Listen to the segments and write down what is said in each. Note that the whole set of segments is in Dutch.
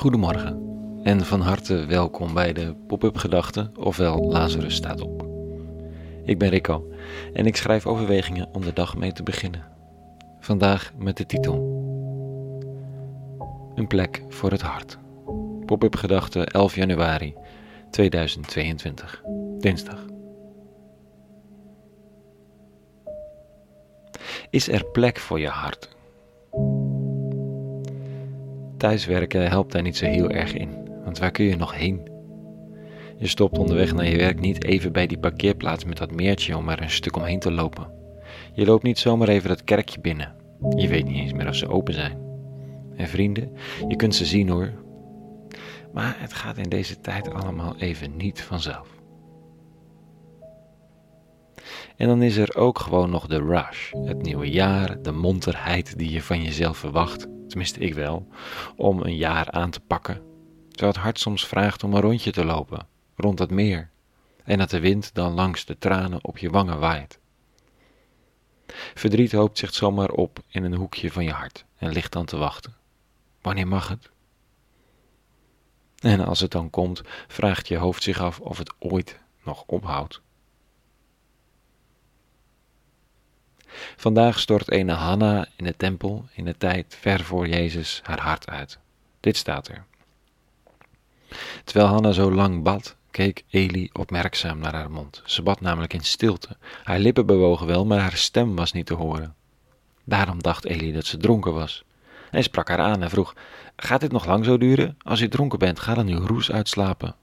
Goedemorgen en van harte welkom bij de Pop-up Gedachten, ofwel Lazarus staat op. Ik ben Rico en ik schrijf overwegingen om de dag mee te beginnen. Vandaag met de titel Een plek voor het hart. Pop-up Gedachten 11 januari 2022, dinsdag. Is er plek voor je hart? Thuiswerken helpt daar niet zo heel erg in, want waar kun je nog heen? Je stopt onderweg naar je werk niet even bij die parkeerplaats met dat meertje om er een stuk omheen te lopen. Je loopt niet zomaar even dat kerkje binnen. Je weet niet eens meer of ze open zijn. En vrienden, je kunt ze zien hoor. Maar het gaat in deze tijd allemaal even niet vanzelf. En dan is er ook gewoon nog de rush, het nieuwe jaar, de monterheid die je van jezelf verwacht tenminste ik wel, om een jaar aan te pakken. Terwijl het hart soms vraagt om een rondje te lopen, rond het meer, en dat de wind dan langs de tranen op je wangen waait. Verdriet hoopt zich zomaar op in een hoekje van je hart en ligt dan te wachten. Wanneer mag het? En als het dan komt, vraagt je hoofd zich af of het ooit nog ophoudt. Vandaag stort een Hanna in de tempel in de tijd ver voor Jezus haar hart uit. Dit staat er. Terwijl Hanna zo lang bad, keek Eli opmerkzaam naar haar mond. Ze bad namelijk in stilte. Haar lippen bewogen wel, maar haar stem was niet te horen. Daarom dacht Eli dat ze dronken was. Hij sprak haar aan en vroeg: Gaat dit nog lang zo duren? Als u dronken bent, ga dan uw roes uitslapen.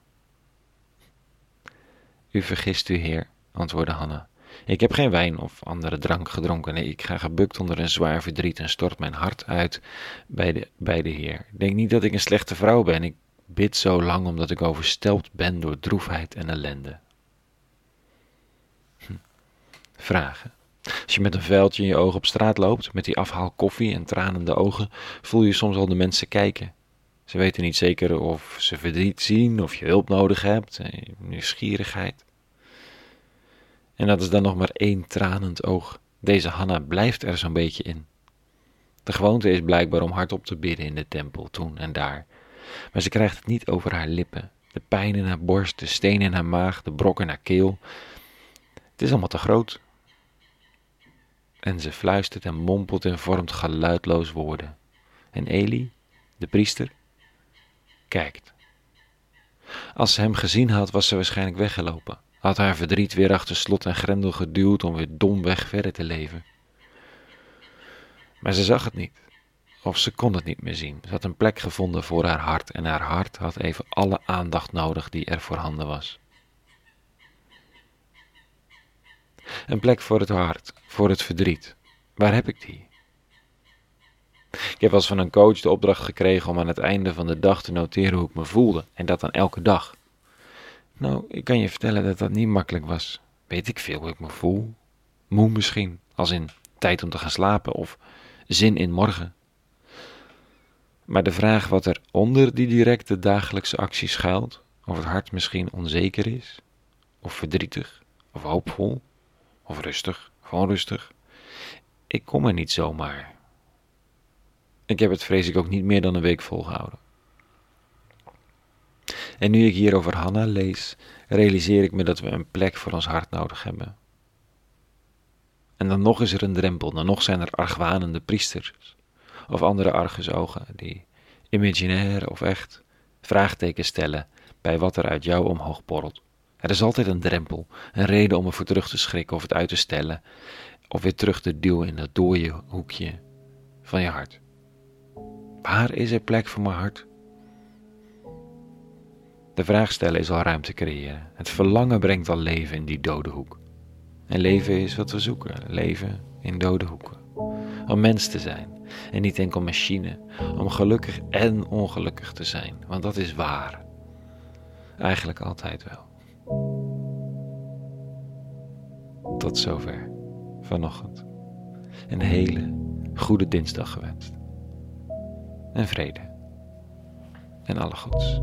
U vergist u, heer, antwoordde Hanna. Ik heb geen wijn of andere drank gedronken. Nee, ik ga gebukt onder een zwaar verdriet en stort mijn hart uit bij de, bij de Heer. Denk niet dat ik een slechte vrouw ben. Ik bid zo lang omdat ik overstelpt ben door droefheid en ellende. Hm. Vragen. Als je met een vuiltje in je ogen op straat loopt, met die afhaal koffie en tranende ogen, voel je soms al de mensen kijken. Ze weten niet zeker of ze verdriet zien, of je hulp nodig hebt, eh, nieuwsgierigheid. En dat is dan nog maar één tranend oog. Deze Hanna blijft er zo'n beetje in. De gewoonte is blijkbaar om hardop te bidden in de tempel, toen en daar. Maar ze krijgt het niet over haar lippen. De pijn in haar borst, de steen in haar maag, de brok in haar keel. Het is allemaal te groot. En ze fluistert en mompelt en vormt geluidloos woorden. En Eli, de priester, kijkt. Als ze hem gezien had, was ze waarschijnlijk weggelopen had haar verdriet weer achter slot en grendel geduwd om weer domweg verder te leven. Maar ze zag het niet, of ze kon het niet meer zien. Ze had een plek gevonden voor haar hart en haar hart had even alle aandacht nodig die er voorhanden was. Een plek voor het hart, voor het verdriet. Waar heb ik die? Ik heb als van een coach de opdracht gekregen om aan het einde van de dag te noteren hoe ik me voelde. En dat dan elke dag. Nou, ik kan je vertellen dat dat niet makkelijk was. Weet ik veel hoe ik me voel? Moe misschien, als in tijd om te gaan slapen of zin in morgen. Maar de vraag wat er onder die directe dagelijkse actie schuilt, of het hart misschien onzeker is, of verdrietig, of hoopvol, of rustig, gewoon rustig, ik kom er niet zomaar. Ik heb het vrees ik ook niet meer dan een week volgehouden. En nu ik hier over Hanna lees, realiseer ik me dat we een plek voor ons hart nodig hebben. En dan nog is er een drempel, dan nog zijn er argwanende priesters of andere argusogen die imaginair of echt vraagtekens stellen bij wat er uit jou omhoog borrelt. Er is altijd een drempel, een reden om ervoor terug te schrikken of het uit te stellen, of weer terug te duwen in dat dode hoekje van je hart. Waar is er plek voor mijn hart? De vraag stellen is al ruimte creëren. Het verlangen brengt al leven in die dode hoek. En leven is wat we zoeken. Leven in dode hoeken. Om mens te zijn. En niet enkel machine. Om gelukkig en ongelukkig te zijn. Want dat is waar. Eigenlijk altijd wel. Tot zover vanochtend. Een hele goede dinsdag gewenst. En vrede. En alle goeds.